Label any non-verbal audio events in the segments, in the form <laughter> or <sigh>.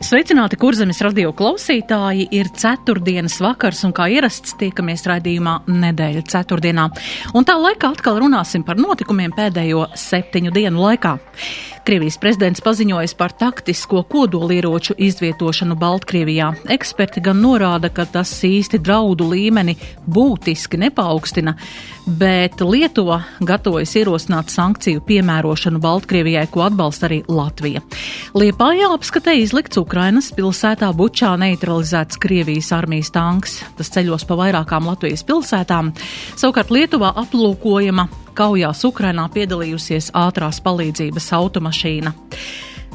Sveicināti kurzemes radio klausītāji! Ir ceturtdienas vakars, un kā ierasts, tiekamies raidījumā nedēļa ceturtdienā. Un tā laikā atkal runāsim par notikumiem pēdējo septiņu dienu laikā. Krievijas prezidents paziņojas par taktisko kodolieroču izvietošanu Baltkrievijā. Eksperti gan norāda, ka tas īsti draudu līmeni būtiski nepaukstina, bet Lietuva gatavojas ierosināt sankciju piemērošanu Baltkrievijai, ko atbalsta arī Latvija. Liepājā apskatē izlikts Ukrainas pilsētā Bučā neutralizēts Krievijas armijas tanks. Tas ceļos pa vairākām Latvijas pilsētām. Savukārt Lietuvā aplūkojama kaujās Ukrainā piedalījusies ātrās palīdzības automašīna.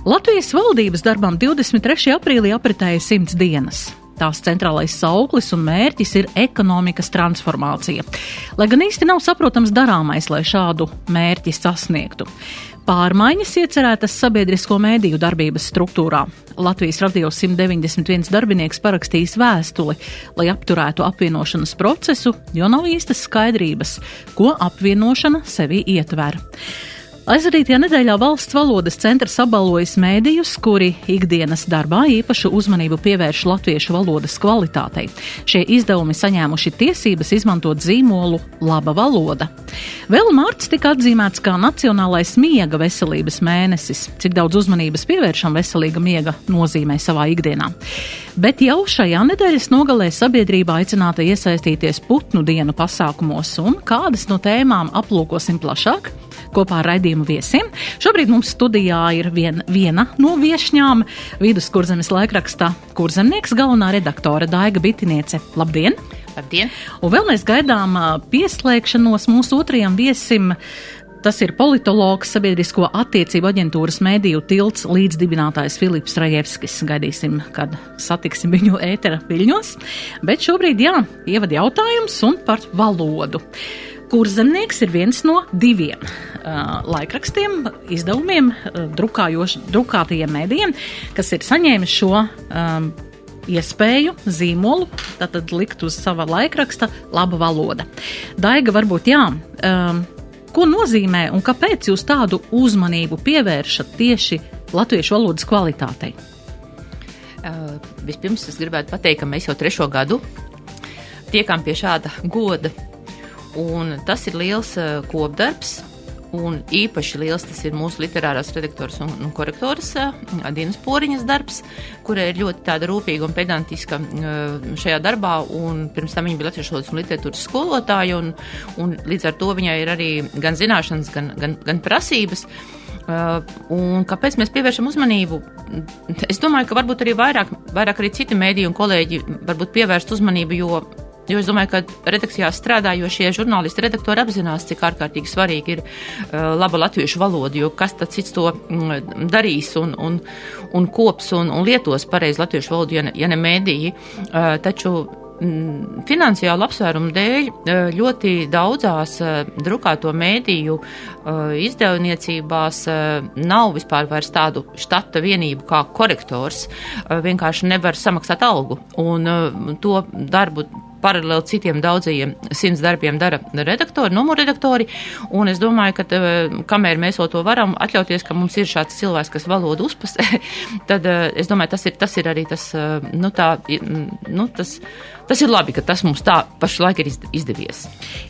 Latvijas valdības darbam 23. aprīlī apritēja simts dienas. Tās centrālais sauklis un mērķis ir ekonomikas transformācija. Lai gan īsti nav saprotams darāmais, lai šādu mērķi sasniegtu. Pārmaiņas iecerētas sabiedrisko mēdīju darbības struktūrā. Latvijas radio 191 darbinieks parakstījis vēstuli, lai apturētu apvienošanas procesu, jo nav īstas skaidrības, ko apvienošana sevī ietver. Aizvadītajā nedēļā valsts valodas centrs apbalvojas mēdījus, kuri ikdienas darbā īpašu uzmanību pievērš latviešu valodas kvalitātei. Šie izdevumi saņēmuši tiesības izmantot zīmolu laba valoda. Vēl mārts tika atzīmēts kā Nacionālais miega veselības mēnesis, cik daudz uzmanības pievēršam veselīga miega nozīmē savā ikdienā. Bet jau šajā nedēļas nogalē sabiedrība aicināta iesaistīties putnu dienu pasākumos un kādas no tēmām aplūkosim plašāk kopā ar raidījumu viesiem. Šobrīd mums studijā ir vien, viena no viešņām - viduskurzemes laikraksta kurzemnieks, galvenā redaktore Daiga Bitiniece. Labdien! Labdien! Un vēl mēs gaidām pieslēgšanos mūsu otrajam viesim. Tas ir politologs, sabiedrisko attiecību aģentūras mēdīju tilts līdzdibinātājs Filips Rajevskis. Gaidīsim, kad satiksim viņu ētera viļņos. Bet šobrīd, jā, ievad jautājums un par valodu. Kurzemnieks ir viens no diviem uh, laikrakstiem, izdevumiem, uh, drukātajiem mēdījiem, kas ir saņēmis šo um, iespēju zīmolu, tātad likt uz sava laikraksta laba valoda. Daiga, varbūt jā. Um, ko nozīmē un kāpēc jūs tādu uzmanību pievēršat tieši latviešu valodas kvalitātei? Uh, vispirms es gribētu pateikt, ka mēs jau trešo gadu tiekam pie šāda goda Un tas ir liels uh, kopdarbs. Un īpaši liels tas ir mūsu literārās redaktors un, un korektors uh, Dienas Poriņas darbs, kurai ir ļoti tāda rūpīga un pedantiska uh, šajā darbā. Un pirms tam viņa bija latviešu valodas un literatūras skolotāja, un, un līdz ar to viņai ir arī gan zināšanas, gan, gan, gan prasības. Un kāpēc mēs pievēršam uzmanību? Es domāju, ka varbūt arī vairāk, vairāk arī citi mēdīji un kolēģi varbūt pievērst uzmanību, jo Jo es domāju, ka redakcijā strādājošie žurnālisti, redaktori apzinās, cik ārkārtīgi svarīgi ir uh, laba latviešu valoda, jo kas tad cits to mm, darīs un, un, un kops un, un lietos pareizi latviešu valodu, ja ne, ja ne mēdīji. Uh, taču mm, finansiālu apsvērumu dēļ uh, ļoti daudzās drukāto mēdīju izdevniecībās nav vispār vairs tādu štata vienību kā korektors. Vienkārši nevar samaksāt algu. Un to darbu paralēli citiem daudzajiem simts darbiem dara redaktori, numurredaktori, un es domāju, ka kamēr mēs to varam atļauties, ka mums ir šāds cilvēks, kas valodu uzpasē, <laughs> tad eh, es domāju, tas ir, tas ir arī tas, eh, nu tā, nu tas, tas ir labi, ka tas mums tā pašlaik ir izdevies.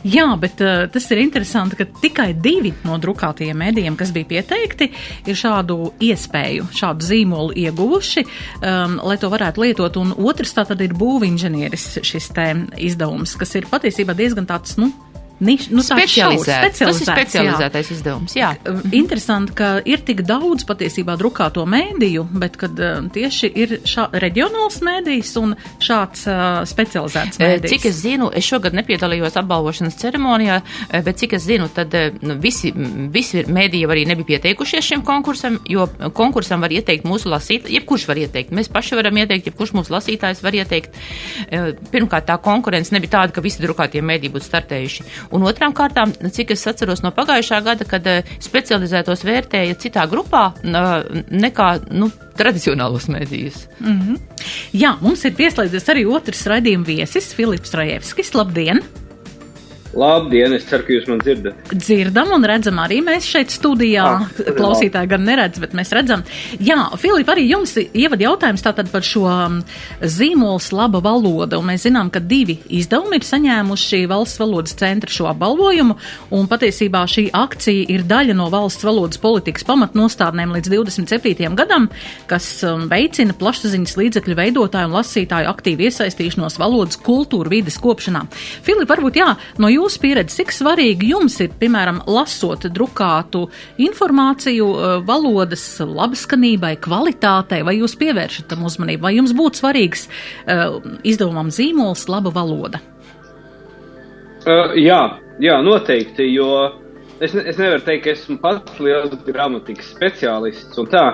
Jā, bet uh, tas ir interesanti, ka tikai divi no drukātajiem mēdījiem, kas bija pieteikti, ir šādu iespēju, šādu zīmolu ieguvuši, um, lai to varētu lietot. Un otrs tā tad ir būvinženieris šis te izdevums, kas ir patiesībā diezgan tāds, nu, Niš, nu, specializēts. Tas ir specializētais jā. izdevums. Jā. Interesanti, ka ir tik daudz patiesībā drukāto mēdīju, bet kad uh, tieši ir šā, reģionāls mēdījis un šāds uh, specializēts mēdījis. Cik es zinu, es šogad nepiedalījos apbalvošanas ceremonijā, bet cik es zinu, tad nu, visi, visi mēdīji arī nebija pieteikušies šim konkursam, jo konkursam var ieteikt mūsu lasītāji, jebkurš var ieteikt. Mēs paši varam ieteikt, jebkurš mūsu lasītājs var ieteikt. Pirmkārt, tā konkurence nebija tāda, ka visi drukātie mēdīji būtu startējuši. Un otrām kārtām, cik es atceros no pagājušā gada, kad specializētos vērtēja citā grupā nekā, nu, tradicionālos medijus. Mm -hmm. Jā, mums ir pieslēdzies arī otrs raidījuma viesis, Filips Rajevskis. Labdien! Labdien, es ceru, ka jūs man dzirdat. Dzirdam un redzam arī mēs šeit studijā. Ah, Klausītāji gan neredz, bet mēs redzam. Jā, Filip, arī jums ievad jautājums tātad par šo um, zīmols laba valoda. Un mēs zinām, ka divi izdevumi ir saņēmuši valsts valodas centra šo apbalvojumu. Un patiesībā šī akcija ir daļa no valsts valodas politikas pamatnostādnēm līdz 27. gadam, kas um, veicina plašsaziņas līdzekļu veidotāju un lasītāju aktīvu iesaistīšanos valodas kultūra vides kopšanā. Filip, varbūt jā, no jūsu jūsu pieredze, cik svarīgi jums ir, piemēram, lasot drukātu informāciju eh, valodas labskanībai, kvalitātei, vai jūs pievēršat tam uzmanību, vai jums būtu svarīgs uh, izdevumam zīmols laba valoda? Uh, jā, jā, noteikti, jo es, ne, es nevaru teikt, ka esmu pats liels gramatikas speciālists un tā,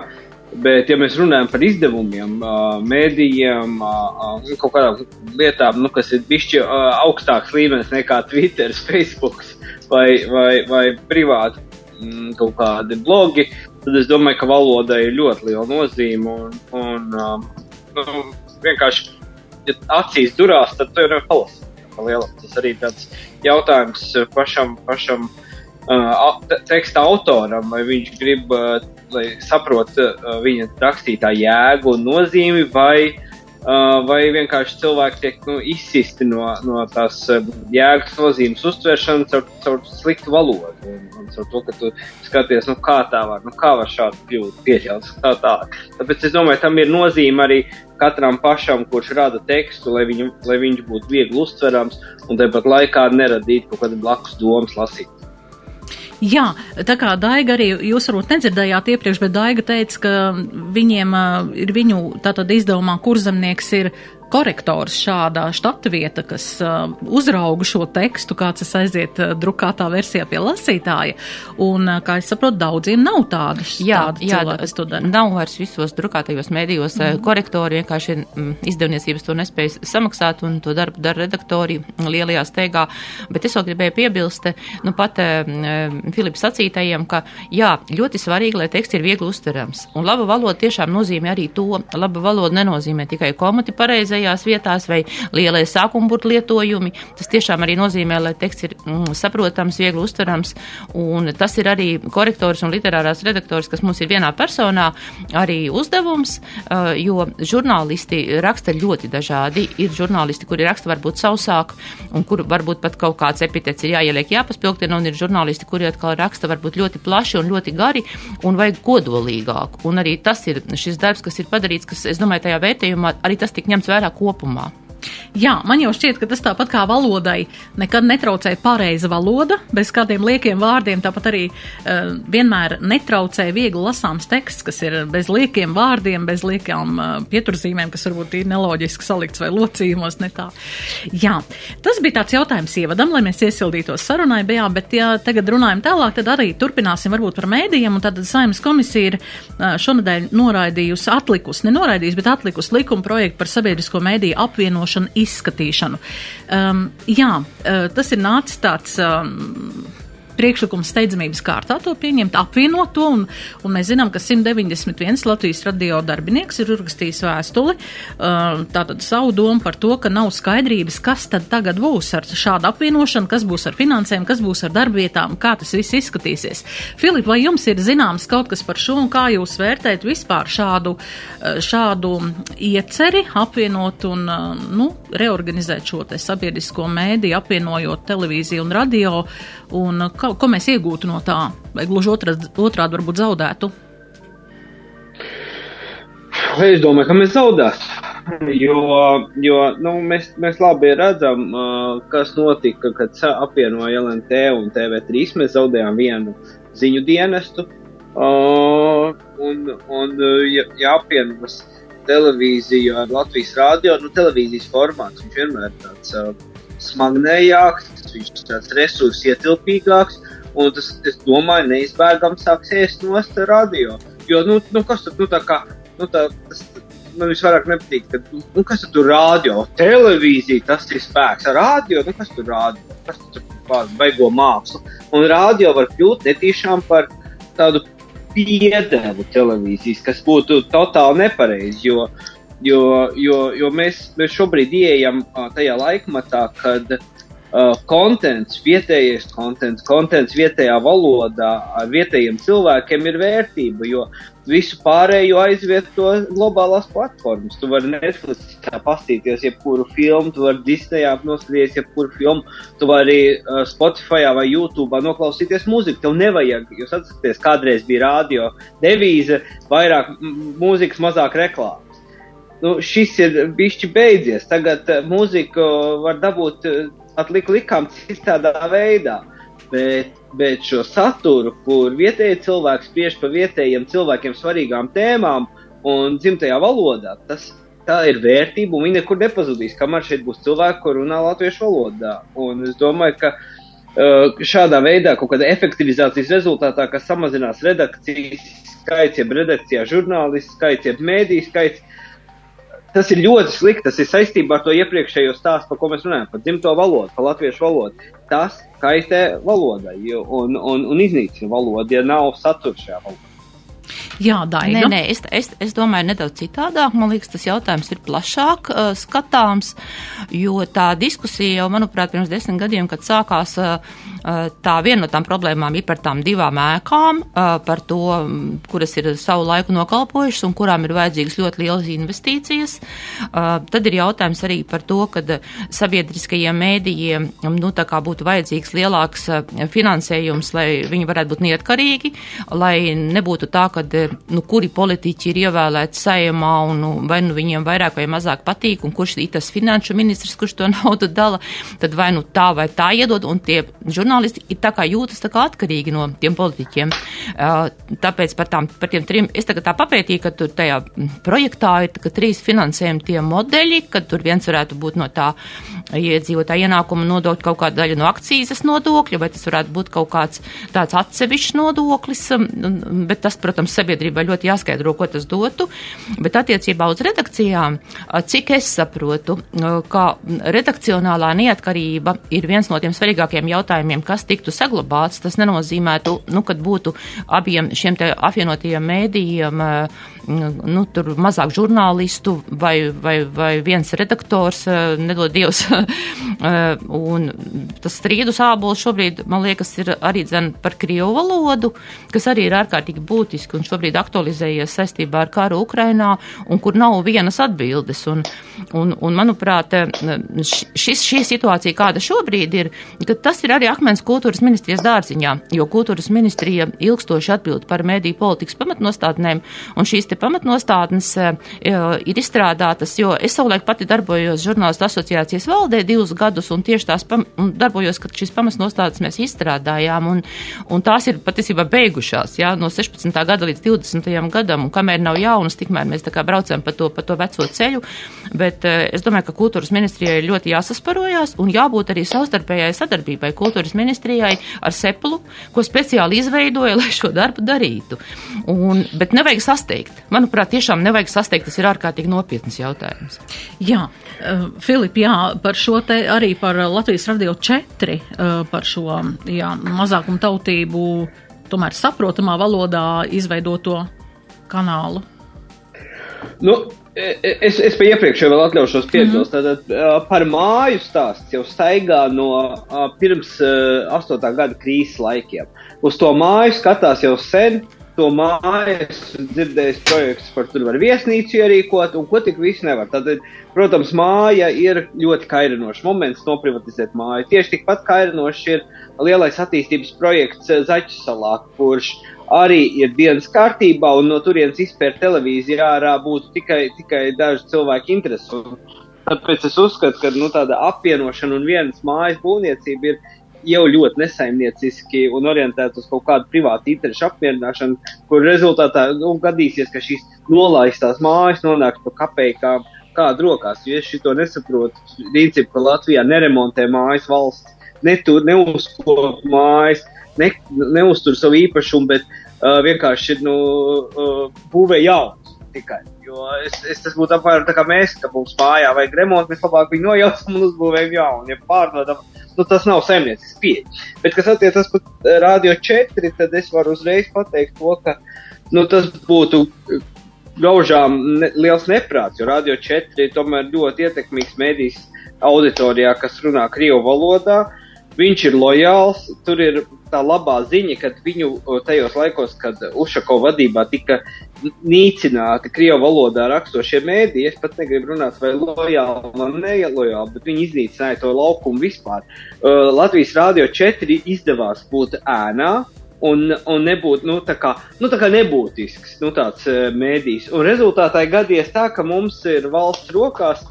Bet, ja mēs runājam par izdevumiem, mēdījiem un kaut kādām lietām, nu, kas ir bišķi augstāks līmenis nekā Twitter, <laughs> Facebook vai, vai, vai privāti mm, kaut kādi blogi, tad es domāju, ka valodai ir ļoti liela nozīme. Un, un nu, vienkārši, ja acīs durās, tad tu jau palasīsi. Tas arī tāds jautājums pašam, pašam uh, teksta autoram, vai viņš grib uh, lai saprotu uh, viņa rakstītā jēgu un nozīmi, vai, uh, vai vienkārši cilvēki tiek nu, izsisti no, no tās uh, jēgas nozīmes uztveršanas caur, caur sliktu valodu. Un, un caur to, ka tu skaties, nu, kā tā var, nu, kā var šādi kļūt pieļauts. Tā, tā. Tāpēc es domāju, tam ir nozīme arī katram pašam, kurš rada tekstu, lai, viņu, lai viņš būtu viegli uztverams un tāpat laikā neradītu kaut kādu blakus domas lasīt. Jā, tā kā Daiga arī, jūs varbūt nedzirdējāt iepriekš, bet Daiga teica, ka viņiem ir viņu tātad izdevumā kurzemnieks ir korektors šādā štata vieta, kas uh, uzrauga šo tekstu, kāds tas aiziet uh, drukātā versijā pie lasītāja. Un, uh, kā es saprotu, daudziem nav tādas. Dara. Nav vairs visos drukātajos mēdījos mm. korektori, vienkārši mm, izdevniecības to nespēj samaksāt un to darbu dara redaktori lielajā steigā. Bet es vēl gribēju piebilst, nu pat uh, Filips sacītajiem, ka jā, ļoti svarīgi, lai teksts ir viegli uztverams. Un laba valoda tiešām nozīmē arī to, laba valoda nenozīmē tikai komati pareizai pareizajās vietās vai lielie sākumburtu lietojumi. Tas tiešām arī nozīmē, lai teksts ir mm, saprotams, viegli uztverams, un tas ir arī korektors un literārās redaktors, kas mums ir vienā personā, arī uzdevums, uh, jo žurnālisti raksta ļoti dažādi. Ir žurnālisti, kuri raksta varbūt sausāk, un kur varbūt pat kaut kāds epitets ir jāieliek jāpaspilgtina, un ir žurnālisti, kuri atkal raksta varbūt ļoti plaši un ļoti gari un vajag kodolīgāk. Un arī tas ir šis darbs, kas ir padarīts, kas, es domāju, tajā vērtējumā arī tas tik ņemts vērā kopumā. Jā, man jau šķiet, ka tas tāpat kā valodai nekad netraucē pareiza valoda, bez kādiem liekiem vārdiem, tāpat arī uh, vienmēr netraucē viegli lasāms teksts, kas ir bez liekiem vārdiem, bez liekām uh, pieturzīmēm, kas varbūt ir neloģiski salikts vai locījumos. Jā, tas bija tāds jautājums ievadam, lai mēs iesildītos sarunai, bijā, bet ja tagad runājam tālāk, tad arī turpināsim varbūt par mēdījiem, un tad Saimas komisija ir uh, šonadēļ noraidījusi, atlikusi, nenoraidījusi, bet atlikusi likuma projektu par sabiedrisko mēdīju apvienošanu izskatīšanu. Um, jā, uh, tas ir nācis tāds. Um, priekšlikums steidzamības kārtā to pieņemt, apvienot to, un, un mēs zinām, ka 191 Latvijas radio darbinieks ir uzrakstījis vēstuli, uh, tātad savu domu par to, ka nav skaidrības, kas tad tagad būs ar šādu apvienošanu, kas būs ar finansēm, kas būs ar darbvietām, kā tas viss izskatīsies. Filip, vai jums ir zināms kaut kas par šo, un kā jūs vērtējat vispār šādu, uh, šādu ieceri apvienot un, uh, nu, reorganizēt šo te sabiedrisko mēdī, apvienojot televīziju un radio, un kā, ko mēs iegūtu no tā, vai gluži otrādi, varbūt zaudētu? Es domāju, ka mēs zaudēsim. Jo, jo nu, mēs, mēs labi redzam, uh, kas notika, kad apvienoja LNT un TV3. Mēs zaudējām vienu ziņu dienestu. Uh, un, un ja, ja apvienojas televīziju ar Latvijas rādio, nu, televīzijas formāts, viņš vienmēr tāds uh, smagnējāks, viņš ir tāds resursu ietilpīgāks, un tas, es domāju, neizbēgami sāks ēst nost radio. Jo, nu, nu kas tad, nu tā kā, nu tā, tas, man visvairāk nepatīk, ka, nu, kas tad tur radio, televīzija, tas ir spēks, ar radio, nu kas tur radio, kas tur kādu baigo mākslu. Un rādio var kļūt netīšām par tādu piedevu televīzijas, kas būtu totāli nepareizi, jo, jo, jo, jo mēs, mēs šobrīd ieejam tajā laikmatā, kad kontents, uh, vietējais kontents, kontents vietējā valodā ar vietējiem cilvēkiem ir vērtība, jo visu pārējo aizvieto globālās platformas. Tu vari Netflixā pastīties jebkuru filmu, tu vari Disneyā noskatīties jebkuru filmu, tu vari uh, Spotify vai YouTube noklausīties mūziku. Tev nevajag, jūs atceraties, kādreiz bija radio devīze, vairāk mūzikas, mazāk reklāmas. Nu, šis ir bijis beidzies. Tagad uh, mūziku var dabūt uh, atlik likām citādā veidā. Bet, bet šo saturu, kur vietējie cilvēki spriež par vietējiem cilvēkiem svarīgām tēmām un dzimtajā valodā, tas tā ir vērtība un viņa nekur nepazudīs, kamēr šeit būs cilvēki, kur runā latviešu valodā. Un es domāju, ka uh, šādā veidā, kaut kāda efektivizācijas rezultātā, kas samazinās redakcijas skaits, jeb redakcijā žurnālistu skaits, jeb mēdīju skaits, tas ir ļoti slikti. Tas ir saistībā ar to iepriekšējo stāstu, par ko mēs runājam, par dzimto valodu, par latviešu valodu. Tas kaitē valodai un, un, un iznīcina valodu, ja nav satura šajā valodā. Jā, Daiga. Nē, nē, es, es, es domāju nedaudz citādāk. Man liekas, tas jautājums ir plašāk uh, skatāms, jo tā diskusija jau, manuprāt, pirms desmit gadiem, kad sākās uh, uh, tā viena no tām problēmām ir par tām divām ēkām, uh, par to, kuras ir savu laiku nokalpojušas un kurām ir vajadzīgas ļoti lielas investīcijas. Uh, tad ir jautājums arī par to, ka sabiedriskajiem mēdījiem, nu, tā kā būtu vajadzīgs lielāks uh, finansējums, lai viņi varētu būt neatkarīgi, lai nebūtu tā, ka nu, kuri politiķi ir ievēlēti saimā, un nu, vai nu viņiem vairāk vai mazāk patīk, un kurš ir tas finanšu ministrs, kurš to <laughs> naudu dala, tad vai nu tā vai tā iedod, un tie žurnālisti ir tā kā jūtas tā kā atkarīgi no tiem politiķiem. Tāpēc par, tām, par tiem trim, es tagad tā papētīju, ka tur tajā projektā ir trīs finansējumi tie modeļi, kad tur viens varētu būt no tā iedzīvotāja ienākuma nodokļa kaut kāda daļa no akcijas nodokļa, vai tas varētu būt kaut kāds tāds atsevišķs nodoklis, bet tas, protams, sabiedrība sabiedrībai ļoti jāskaidro, ko tas dotu, bet attiecībā uz redakcijām, cik es saprotu, ka redakcionālā neatkarība ir viens no tiem svarīgākiem jautājumiem, kas tiktu saglabāts. Tas nenozīmētu, nu, kad būtu abiem šiem apvienotajiem mēdījiem nu, tur mazāk žurnālistu vai, vai, vai viens redaktors, nedod Dievs. <laughs> Un tas strīdus ābols šobrīd, man liekas, ir arī dzen par Krievu valodu, kas arī ir ārkārtīgi būtiski un šobrīd aktualizējies saistībā ar karu Ukrainā un kur nav vienas atbildes. Un, un, un manuprāt, šis, šī situācija, kāda šobrīd ir, tas ir arī akmens kultūras ministrijas dārziņā, jo kultūras ministrija ilgstoši atbild par mēdīju politikas pamatnostādnēm un šīs te pamatnostādnes eh, ir izstrādātas, jo es savulaik pati darbojos žurnālistu asociācijas valdē divus gadus un tieši tās pam, un darbojos, kad šīs pamatnostādnes mēs izstrādājām un, un tās ir patiesībā beigušās, jā, no 16. gada līdz 20. Gadam, un kamēr nav jaunas, tikmēr mēs tā kā braucam pa to, pa to veco ceļu, bet eh, es domāju, ka kultūras ministrijai ļoti jāsasparojās un jābūt arī savstarpējai sadarbībai kultūras ministrijai ar Sepulu, ko speciāli izveidoja, <laughs> lai šo darbu darītu. Un, bet nevajag sasteigt manuprāt, tiešām nevajag sasteigt, tas ir ārkārtīgi nopietnas jautājums. Jā, uh, Filip, jā, par šo te arī par Latvijas radio 4, uh, par šo, jā, mazākumu tautību, tomēr saprotamā valodā izveidoto kanālu. Nu, e, e, es, es pie iepriekšējā vēl atļaušos piebilst. Mm -hmm. Tātad par māju stāsts jau staigā no pirms 8. gada krīzes laikiem. Uz to māju skatās jau sen to māju dzirdējis projekts par tur var viesnīcu ierīkot, un ko tik viss nevar. Tad, protams, māja ir ļoti kairinošs moments noprivatizēt māju. Tieši tikpat kairinošs ir lielais attīstības projekts Zaķu salā, kurš arī ir dienas kārtībā, un no turienes izpērt televīziju ārā būtu tikai, tikai daži cilvēki interesi. Tāpēc es uzskatu, ka nu, tāda apvienošana un vienas mājas būvniecība ir jau ļoti nesaimnieciski un orientēti uz kaut kādu privātu interešu apmierināšanu, kur rezultātā nu, gadīsies, ka šīs nolaistās mājas nonāks pa kapeikām kādu rokās. Jo es šo nesaprotu, principu, ka Latvijā neremontē mājas valsts, netur, neuzkop mājas, ne, neuztur savu īpašumu, bet uh, vienkārši nu, uh, būvē jaunas tikai. Jo es, es tas būtu apmēram tā kā mēs, ka mums mājā vajag remontu, mēs labāk viņu nojaucam <laughs> un uzbūvējam jaunu, ja pārdodam. Nu, tas nav saimniecisks pieeja. Bet, kas attiecas pat Radio 4, tad es varu uzreiz pateikt to, ka nu, tas būtu gaužām ne, liels neprāts, jo Radio 4 tomēr ļoti ietekmīgs mēdīs auditorijā, kas runā Krievu valodā. Viņš ir lojāls, tur ir tā labā ziņa, ka viņu tajos laikos, kad Ušako vadībā tika nīcināti Krievu valodā rakstošie mēdī, es pat negribu runāt, vai lojāli vai nelojāli, bet viņi iznīcināja to laukumu vispār. Uh, Latvijas Rādio 4 izdevās būt ēnā, un, un nebūt nu, tā kā, nu, tā kā nebūtisks nu, tāds uh, mēdījis. Un rezultātā gadījies tā, ka mums ir valsts rokās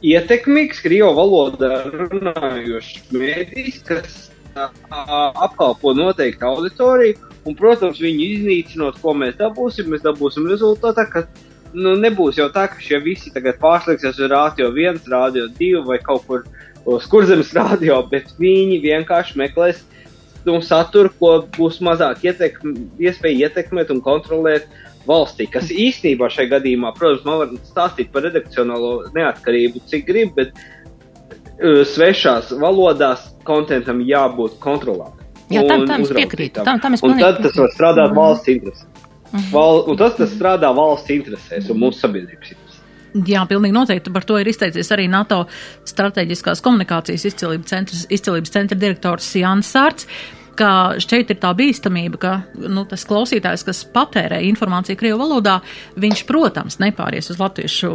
ietekmīgs krievu valodā runājošs mēdījis, kas apkalpo noteiktu auditoriju, un, protams, viņu iznīcinot, ko mēs dabūsim, mēs dabūsim rezultātā, ka nu, nebūs jau tā, ka šie visi tagad pārslēgsies uz rādio 1, rādio 2 vai kaut kur uz kurzemes rādio, bet viņi vienkārši meklēs nu, saturu, ko būs mazāk ietekm, iespēja ietekmēt un kontrolēt valstī, kas īstenībā šajā gadījumā, protams, man var stāstīt par redakcionālo neatkarību, cik grib, bet uh, svešās valodās kontentam jābūt kontrolētam. Jā, tam, tam es piekrītu. Tam, tam es un tad tas var strādāt mm valsts interesēs. Mm -hmm. Val, un tas, tas strādā valsts interesēs un mūsu sabiedrības interesēs. Jā, pilnīgi noteikti. Par to ir izteicies arī NATO strateģiskās komunikācijas izcilības centra, izcilības centra direktors Jānis Sārts ka šeit ir tā bīstamība, ka nu, tas klausītājs, kas patērē informāciju Krievu valodā, viņš, protams, nepāries uz latviešu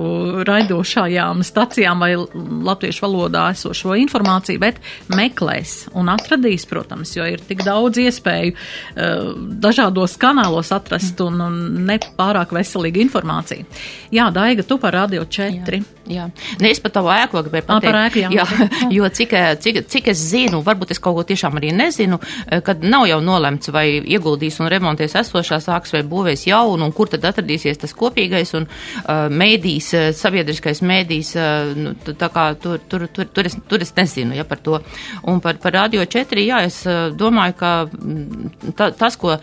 raidošajām stacijām vai latviešu valodā esošo informāciju, bet meklēs un atradīs, protams, jo ir tik daudz iespēju uh, dažādos kanālos atrast un, un nepārāk veselīgu informāciju. Jā, Daiga, tu par Radio 4. Jā. Jā, ne, es par tavu ēku gribēju pateikt. Par ēku, jā. <laughs> jā, jo cik, cik, cik es zinu, varbūt es kaut ko tiešām arī nezinu, kad nav jau nolemts, vai ieguldīs un remontēs esošā sāks vai būvēs jaunu, un kur tad atradīsies tas kopīgais un uh, mēdīs, sabiedriskais mēdīs, uh, nu, tā kā tur, tur, tur, tur, es, tur es nezinu, ja par to. Un par, par Radio 4, jā, es domāju, ka ta, tas, ko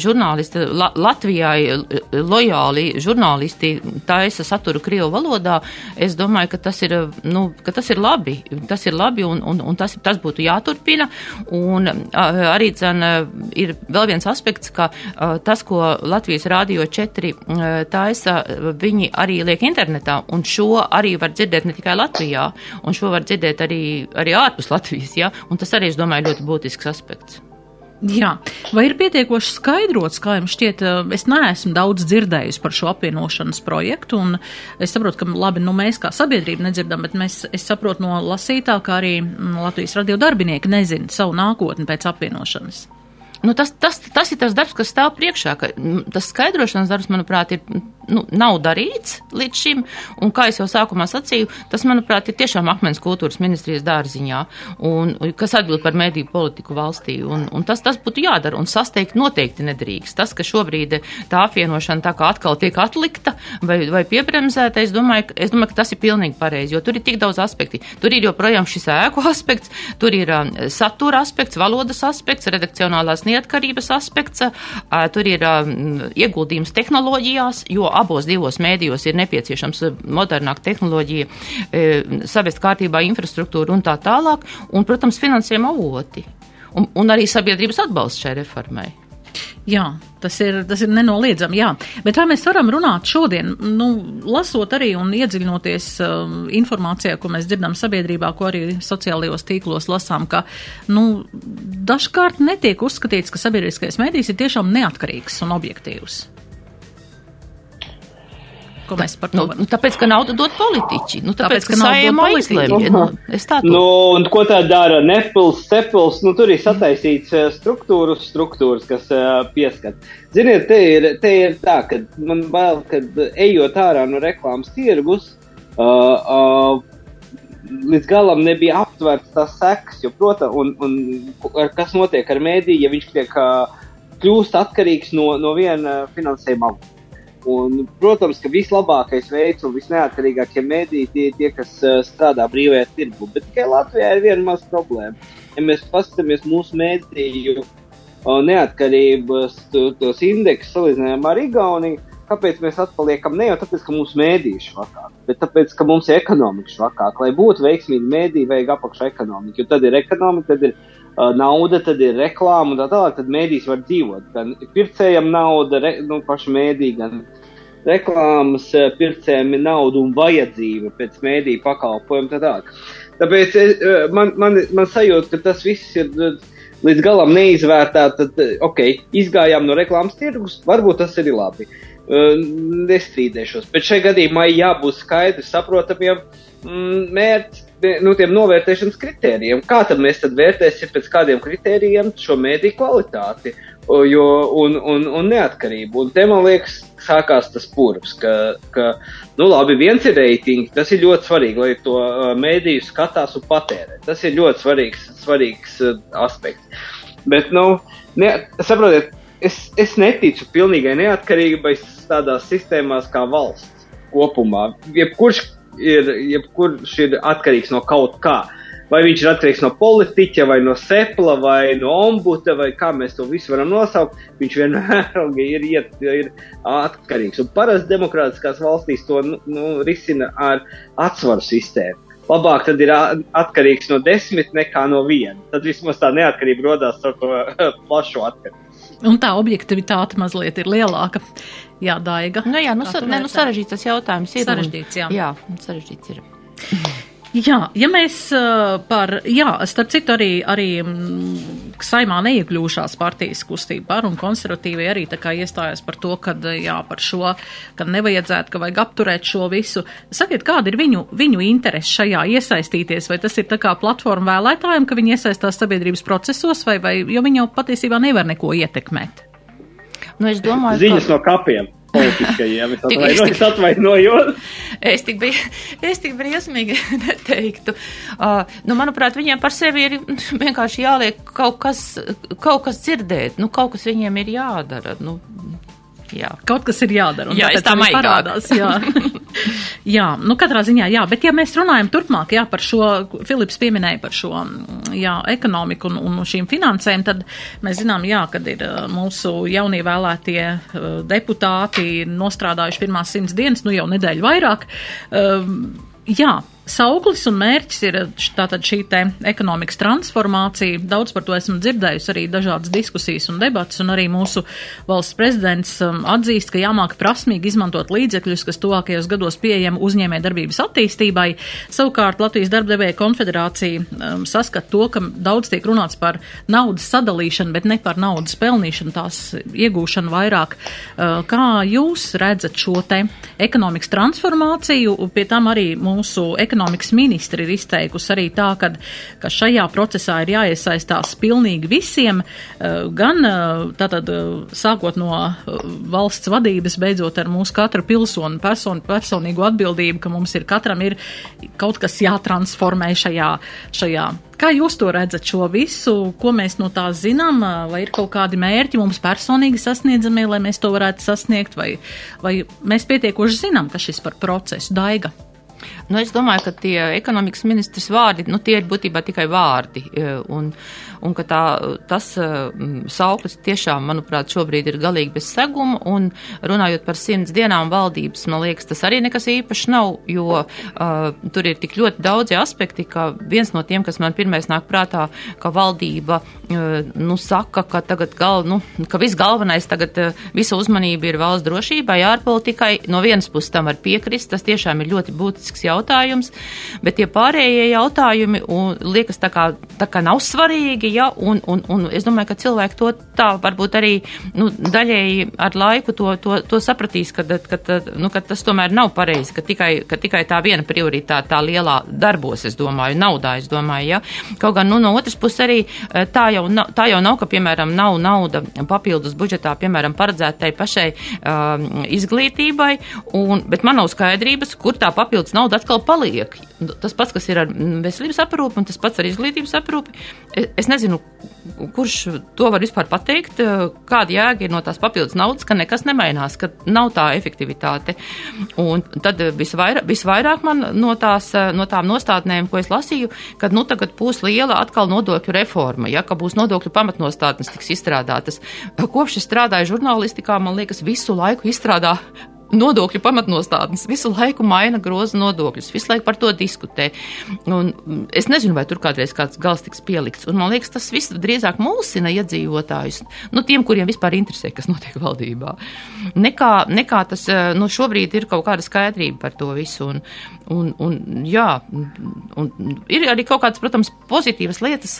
žurnālisti La, Latvijai lojāli žurnālisti taisa saturu Krievu valodā, es domāju, ka tas ir, nu, ka tas ir labi. Tas ir labi un, un, un tas, tas būtu jāturpina. Un arī dzen, ir vēl viens aspekts, ka tas, ko Latvijas Rādio 4 taisa, viņi arī liek internetā, un šo arī var dzirdēt ne tikai Latvijā, un šo var dzirdēt arī, arī ārpus Latvijas, ja? un tas arī, es domāju, ļoti būtisks aspekts. Jā, vai ir pietiekoši skaidrots, kā jums šķiet, eh, es neesmu daudz dzirdējusi par šo apvienošanas projektu, un es saprotu, ka labi, nu mēs kā sabiedrība nedzirdam, bet mēs, es saprotu no lasītā, ka arī Latvijas radio darbinieki nezina savu nākotni pēc apvienošanas. Nu, tas, tas, tas ir tas darbs, kas stāv priekšā. Ka, tas skaidrošanas darbs, manuprāt, ir, nu, nav darīts līdz šim. Un, kā jau sākumā sacīju, tas, manuprāt, ir tiešām akmens kultūras ministrijas dārziņā, un, kas atbild par mediju politiku valstī. Un, un tas, tas būtu jādara, un sasteigt noteikti nedrīkst. Tas, ka šobrīd tā apvienošana tā kā atkal tiek atlikta vai, vai piebremzēta, es domāju, es domāju, ka tas ir pilnīgi pareizi, jo tur ir tik daudz aspekti. Tur ir joprojām šis ēku <laughs> aspekts, tur ir um, satura aspekts, valodas aspekts, redakcionālās niecības neatkarības aspekts, tur ir ieguldījums tehnoloģijās, jo abos divos mēdījos ir nepieciešams modernāka tehnoloģija, savest kārtībā infrastruktūru un tā tālāk, un, protams, finansējuma avoti. Un, un arī sabiedrības atbalsts šai reformai. Jā, tas ir, tas ir nenoliedzami, jā. Bet vai mēs varam runāt šodien, nu, lasot arī un iedziļinoties uh, informācijā, ko mēs dzirdam sabiedrībā, ko arī sociālajos tīklos lasām, ka, nu, dažkārt netiek uzskatīts, ka sabiedriskais mēdījis ir tiešām neatkarīgs un objektīvs. Ko mēs par to nu, nu, tāpēc, ka naudu dod politiķi. Nu, tāpēc, tāpēc ka, ka saima aizlemj. Nu, es tā nu, un ko tā dara Nepils, Sepils? Nu, tur ir sataisīts uh, struktūras, struktūras, kas uh, pieskat. Ziniet, te ir, te ir tā, ka man bail, kad ejot ārā no reklāmas tirgus, uh, uh, līdz galam nebija aptverts tas seks, jo, protams, un, un kas notiek ar mēdīju, ja viņš tiek uh, kļūst atkarīgs no, no viena finansējuma avota. Un, protams, ka vislabākais veids un visneatkarīgākie mediji tie ir tie, kas uh, strādā brīvajā tirgu. Bet tikai Latvijā ir viena maza problēma. Ja mēs paskatāmies mūsu mediju uh, neatkarības tos indeksus salīdzinājumā ar Igauniju, kāpēc mēs atpaliekam ne jau tāpēc, ka mūsu mēdīši švakāk, bet tāpēc, ka mums ir ekonomika švakāk. Lai būtu veiksmīgi mēdī, vajag apakšu ekonomiku, jo tad ir ekonomika, tad ir uh, nauda, tad ir reklāma un tā tālāk, tad mēdīs var dzīvot. Gan pircējam nauda, re, nu, paši mēdī, gan reklāmas uh, pircējiem ir nauda un vajadzība pēc mēdī pakalpojumu tā tālāk. Tāpēc uh, man, man, man sajūta, ka tas viss ir. Uh, līdz galam neizvērtēta, tad, ok, izgājām no reklāmas tirgus, varbūt tas ir labi. Nestrīdēšos, bet šajā gadījumā jābūt skaidrs, saprotamiem mm, mērķiem, nu, tiem novērtēšanas kritērijiem. Kā tad mēs tad vērtēsim pēc kādiem kritērijiem šo mēdīju kvalitāti jo, un, un, un neatkarību? Un te man liekas, sākās tas purvs, ka, ka nu, labi, viens ir reitingi, tas ir ļoti svarīgi, lai to mēdīju skatās un patērē. Tas ir ļoti svarīgs, svarīgs aspekts. Bet, nu, ne, saprotiet, es, es neticu pilnīgai neatkarībai tādās sistēmās kā valsts kopumā. Jebkurš ir, jebkurš ir atkarīgs no kaut kā. Vai viņš ir atkarīgs no politiķa, vai no sepla, vai no ombuda, vai kā mēs to visu varam nosaukt, viņš vienmēr ir, iet, ir atkarīgs. Un parasti demokrātiskās valstīs to nu, nu, risina ar atsvaru sistēmu. Labāk tad ir atkarīgs no desmit nekā no viena. Tad vismaz tā neatkarība radās ar to <laughs> plašu atkarību. Un tā objektivitāte mazliet ir lielāka. Jā, Daiga. Nu, jā, nu, sa, ne, nu sarežģīts tas jautājums ir. Sarežģīts, jā. Jā, sarežģīts ir. Jā, ja mēs par, jā, starp citu arī, arī saimā neiekļūšās partijas kustība par un konservatīvi arī tā kā iestājās par to, ka, jā, par šo, ka nevajadzētu, ka vajag apturēt šo visu. Sakiet, kāda ir viņu, viņu interesi šajā iesaistīties, vai tas ir tā kā platforma vēlētājiem, ka viņi iesaistās sabiedrības procesos, vai, vai, jo viņi jau patiesībā nevar neko ietekmēt? Nu, es domāju, Ziņas ka... no kapiem politiskajiem. Es atvainojos. Es, atvainojos. es tik biju, <laughs> es tik briesmīgi <laughs> neteiktu. Uh, nu, manuprāt, viņiem par sevi ir vienkārši jāliek kaut kas, kaut kas dzirdēt, nu, kaut kas viņiem ir jādara. Nu, Jā. Kaut kas ir jādara. Jā, tā parādās. Jā. <laughs> jā, nu katrā ziņā, jā. Bet ja mēs runājam turpmāk, jā, par šo, Filips pieminēja par šo, jā, ekonomiku un, un šīm finansēm, tad mēs zinām, jā, kad ir mūsu jaunie vēlētie uh, deputāti nostrādājuši pirmās simts dienas, nu jau nedēļu vairāk. Um, jā, Sauklis un mērķis ir tātad šī te ekonomikas transformācija. Daudz par to esmu dzirdējusi arī dažādas diskusijas un debatas, un arī mūsu valsts prezidents um, atzīst, ka jāmāk prasmīgi izmantot līdzekļus, kas tuvākajos gados pieejami uzņēmē darbības attīstībai. Savukārt Latvijas darbdevēja konfederācija um, saskat to, ka daudz tiek runāts par naudas sadalīšanu, bet ne par naudas pelnīšanu, tās iegūšanu vairāk. Uh, kā jūs redzat šo te ekonomikas transformāciju, pie tam arī mūsu ekonomikas ekonomikas ministri ir izteikusi arī tā, ka, ka šajā procesā ir jāiesaistās pilnīgi visiem, eh, gan eh, tātad eh, sākot no valsts vadības, beidzot ar mūsu katra pilsonu person, personīgo atbildību, ka mums ir katram ir kaut kas jātransformē šajā, šajā. Kā jūs to redzat šo visu, ko mēs no tā zinām, vai ir kaut kādi mērķi mums personīgi sasniedzamie, lai mēs to varētu sasniegt, vai, vai mēs pietiekoši zinām, ka šis par procesu daiga? Nu, es domāju, ka tie ekonomikas ministrs vārdi, nu, tie ir būtībā tikai vārdi. E, un, un ka tā, tas e, sauklis tiešām, manuprāt, šobrīd ir galīgi bez seguma. Un runājot par simts dienām valdības, man liekas, tas arī nekas īpašs nav, jo uh, tur ir tik ļoti daudzi aspekti, ka viens no tiem, kas man pirmais nāk prātā, ka valdība, uh, nu, saka, ka tagad gal, nu, ka viss galvenais tagad, uh, visa uzmanība ir valsts drošībai, ārpolitikai. No vienas puses tam var piekrist, tas tiešām ir ļoti būtisks jautājums, bet tie pārējie jautājumi un, liekas tā kā, tā kā nav svarīgi, ja, un, un, un es domāju, ka cilvēki to tā varbūt arī nu, daļēji ar laiku to, to, to sapratīs, ka, ka, nu, ka tas tomēr nav pareizi, ka tikai, ka tikai tā viena prioritāte tā lielā darbos, es domāju, naudā, es domāju, ja. Kaut gan, nu, no otras puses arī eh, tā jau, nav, tā jau nav, ka, piemēram, nav nauda papildus budžetā, piemēram, paredzētai pašai um, izglītībai, un, bet man nav skaidrības, kur tā papildus nauda atkal paliek. Tas pats, kas ir ar veselības aprūpi un tas pats ar izglītības aprūpi. Es, es nezinu, kurš to var vispār pateikt, kāda jēga ir no tās papildus naudas, ka nekas nemainās, ka nav tā efektivitāte. Un tad visvairāk, visvairāk man no, tās, no tām nostādnēm, ko es lasīju, kad nu tagad būs liela atkal nodokļu reforma, ja, ka būs nodokļu pamatnostādnes tiks izstrādātas. Kopš es strādāju žurnālistikā, man liekas, visu laiku izstrādā nodokļu pamatnostādnes visu laiku maina groza nodokļus, visu laiku par to diskutē. Un es nezinu, vai tur kādreiz kāds gals tiks pielikts. Un man liekas, tas viss drīzāk mulsina iedzīvotājus, nu, tiem, kuriem vispār interesē, kas notiek valdībā. Nekā, nekā tas, eh, nu, šobrīd ir kaut kāda skaidrība par to visu. Un, un, un jā, un ir arī kaut kādas, protams, pozitīvas lietas,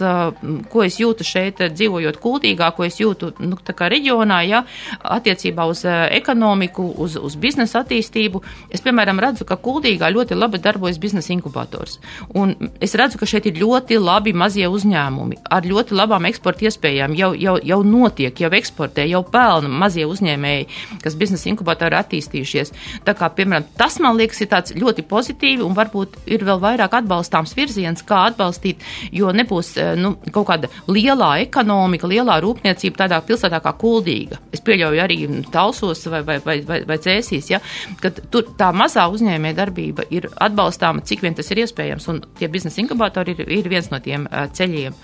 ko es jūtu šeit, dzīvojot kultīgā, ko es jūtu, nu, reģionā, ja, attiecībā uz ekonomiku, uz, uz biznesa attīstību, es, piemēram, redzu, ka Kuldīgā ļoti labi darbojas biznesa inkubators. Un es redzu, ka šeit ir ļoti labi mazie uzņēmumi ar ļoti labām eksporta iespējām. Jau, jau, jau notiek, jau eksportē, jau pelna mazie uzņēmēji, kas biznesa inkubatori attīstījušies. Tā kā, piemēram, tas man liekas ir tāds ļoti pozitīvi un varbūt ir vēl vairāk atbalstāms virziens, kā atbalstīt, jo nebūs eh, nu, kaut kāda lielā ekonomika, lielā rūpniecība tādā pilsētā kā Kuldīga. Es pieļauju arī Talsos vai, vai, vai, vai, vai Cēsīs ja, ka tur tā mazā uzņēmē darbība ir atbalstāma, cik vien tas ir iespējams, un tie biznesa inkubatori ir, ir viens no tiem uh, ceļiem.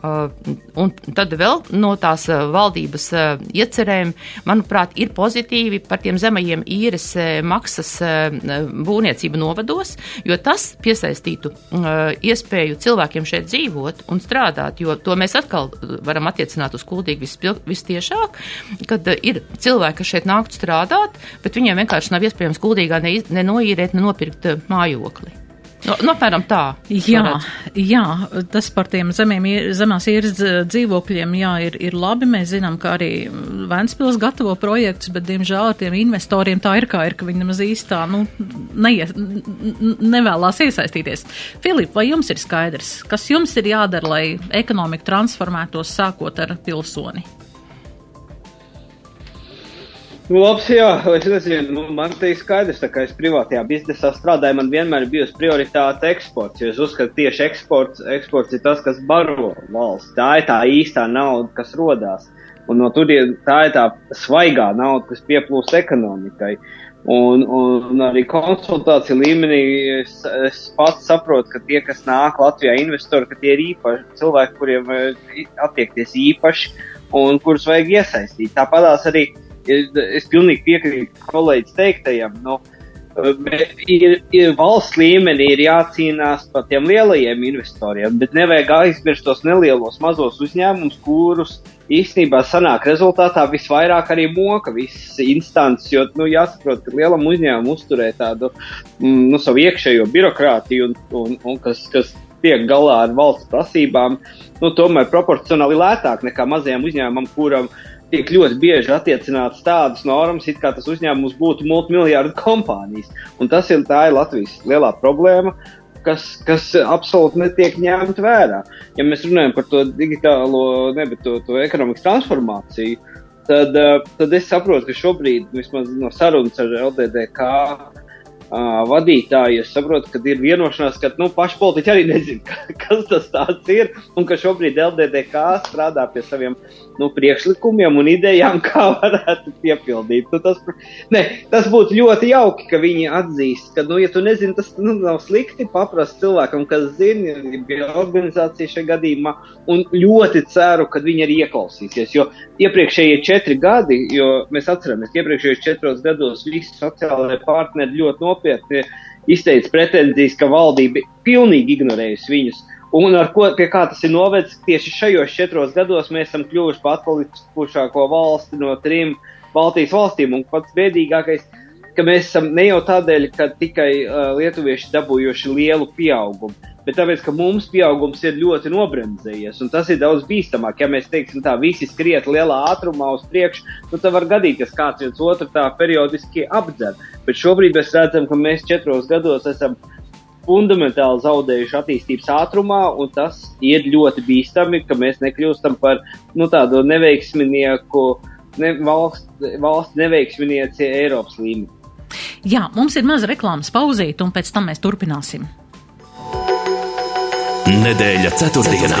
Uh, un tad vēl no tās valdības iecerēm, manuprāt, ir pozitīvi par tiem zemajiem īres maksas būvniecību novados, jo tas piesaistītu uh, iespēju cilvēkiem šeit dzīvot un strādāt, jo to mēs atkal varam attiecināt uz kuldīgi vistiešāk, kad uh, ir cilvēki, kas šeit nāktu strādāt, bet viņiem vienkārši nav iespējams kuldīgā ne, ne noīrēt, ne nopirkt eh, mājokli. No, no, apmēram tā. Jā, jā, tas par tiem zemiem, zemās īres dzīvokļiem, jā, ir, ir labi. Mēs zinām, ka arī Ventspils gatavo projektus, bet, diemžēl, tiem investoriem tā ir kā ir, ka viņi nemaz īstā, nu, neies, nevēlās iesaistīties. Filip, vai jums ir skaidrs, kas jums ir jādara, lai ekonomika transformētos sākot ar pilsoni? Nu, labs, jā, <laughs> es nezinu, nu, man te ir skaidrs, ka es privātajā biznesā strādāju, man vienmēr bijusi prioritāte eksports, jo es uzskatu, ka tieši eksports, eksports ir tas, kas baro valsts. Tā ir tā īstā nauda, kas rodās. Un no turien tā ir tā svaigā nauda, kas pieplūst ekonomikai. Un, un arī konsultāciju līmenī es, es pats saprotu, ka tie, kas nāk Latvijā investori, ka tie ir īpaši cilvēki, kuriem attiekties īpaši un kurus vajag iesaistīt. Tāpatās arī es pilnīgi piekrītu kolēģis teiktajam. Nu, ir, ir valsts līmenī ir jācīnās par tiem lielajiem investoriem, bet nevajag aizmirst tos nelielos mazos uzņēmumus, kurus īstenībā sanāk rezultātā visvairāk arī moka visas instances, jo, nu, jāsaprot, ka lielam uzņēmumam uzturē tādu, mm, nu, savu iekšējo birokrātiju un, un, un kas, kas tiek galā ar valsts prasībām, nu, tomēr proporcionāli lētāk nekā mazajam uzņēmumam, kuram uh, tiek ļoti bieži attiecināts tādas normas, it kā tas uzņēmums būtu multimiljardu kompānijas. Un tas ir, ir Latvijas lielā problēma, kas, kas absolūti netiek ņemta vērā. Ja mēs runājam par to digitālo, ne, bet to, to ekonomikas transformāciju, tad, eh, tad es saprotu, ka šobrīd, vismaz no sarunas ar LDDK, uh, vadītāji, es saprotu, ka ir vienošanās, ka nu, paši politiķi arī nezina, <laughs> kas tas ir. Un ka šobrīd LDDK strādā pie saviem nu, priekšlikumiem un idejām, <laughs> kā varētu piepildīt. Nu, tas, ne, tas būtu ļoti jauki, ka viņi atzīst, ka, nu, ja tu nezini, tas nu, nav slikti paprast cilvēkam, kas zina, ir organizācija šajā gadījumā. Un ļoti ceru, ka viņi arī ieklausīsies. Jo iepriekšējie četri gadi, jo mēs atceramies, ka iepriekšējos četros gados visi sociālai partneri ļoti nopietni izteica pretenzijas, ka valdība pilnīgi ignorējusi viņus. Un ar ko pie kā tas ir novedis, tieši šajos četros gados mēs esam kļuvuši par atpalikušāko valsti no trim Baltijas valstīm. Un pats bēdīgākais, ka mēs esam ne jau tādēļ, ka tikai uh, lietuvieši dabūjuši lielu pieaugumu, bet tāpēc, ka mums pieaugums ir ļoti nobremzējies, un tas ir daudz bīstamāk. Ja mēs teiksim, tā visi skriet lielā ātrumā uz priekšu, nu, tad var gadīties, ka kāds viens otru tā periodiski apdzer. Bet šobrīd mēs redzam, ka mēs četros gados esam fundamentāli zaudējuši attīstības ātrumā, un tas ir ļoti bīstami, ka mēs nekļūstam par nu, tādu neveiksminieku, ne, valsts valst neveiksminieci Eiropas līmenī. Jā, mums ir maza reklāmas pauzīte, un pēc tam mēs turpināsim. Nedēļa ceturtdienā.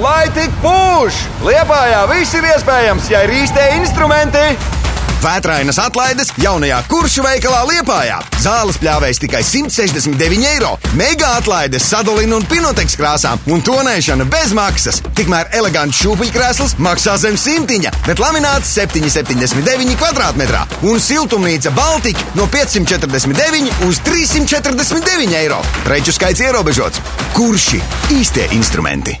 Lai tik pūš! Liepājā viss ir iespējams, ja ir īstie instrumenti! Vētrainas atlaides jaunajā kuršu veikalā Liepājā. Zāles pļāvējs tikai 169 eiro, mega atlaides sadalina un pinoteks krāsām un tonēšana bez maksas. Tikmēr elegants šūpuļkrēsls maksā zem simtiņa, bet lamināts 7,79 kvadrātmetrā un siltumnīca Baltika no 549 uz 349 eiro. Preču skaits ierobežots. Kurši īstie instrumenti?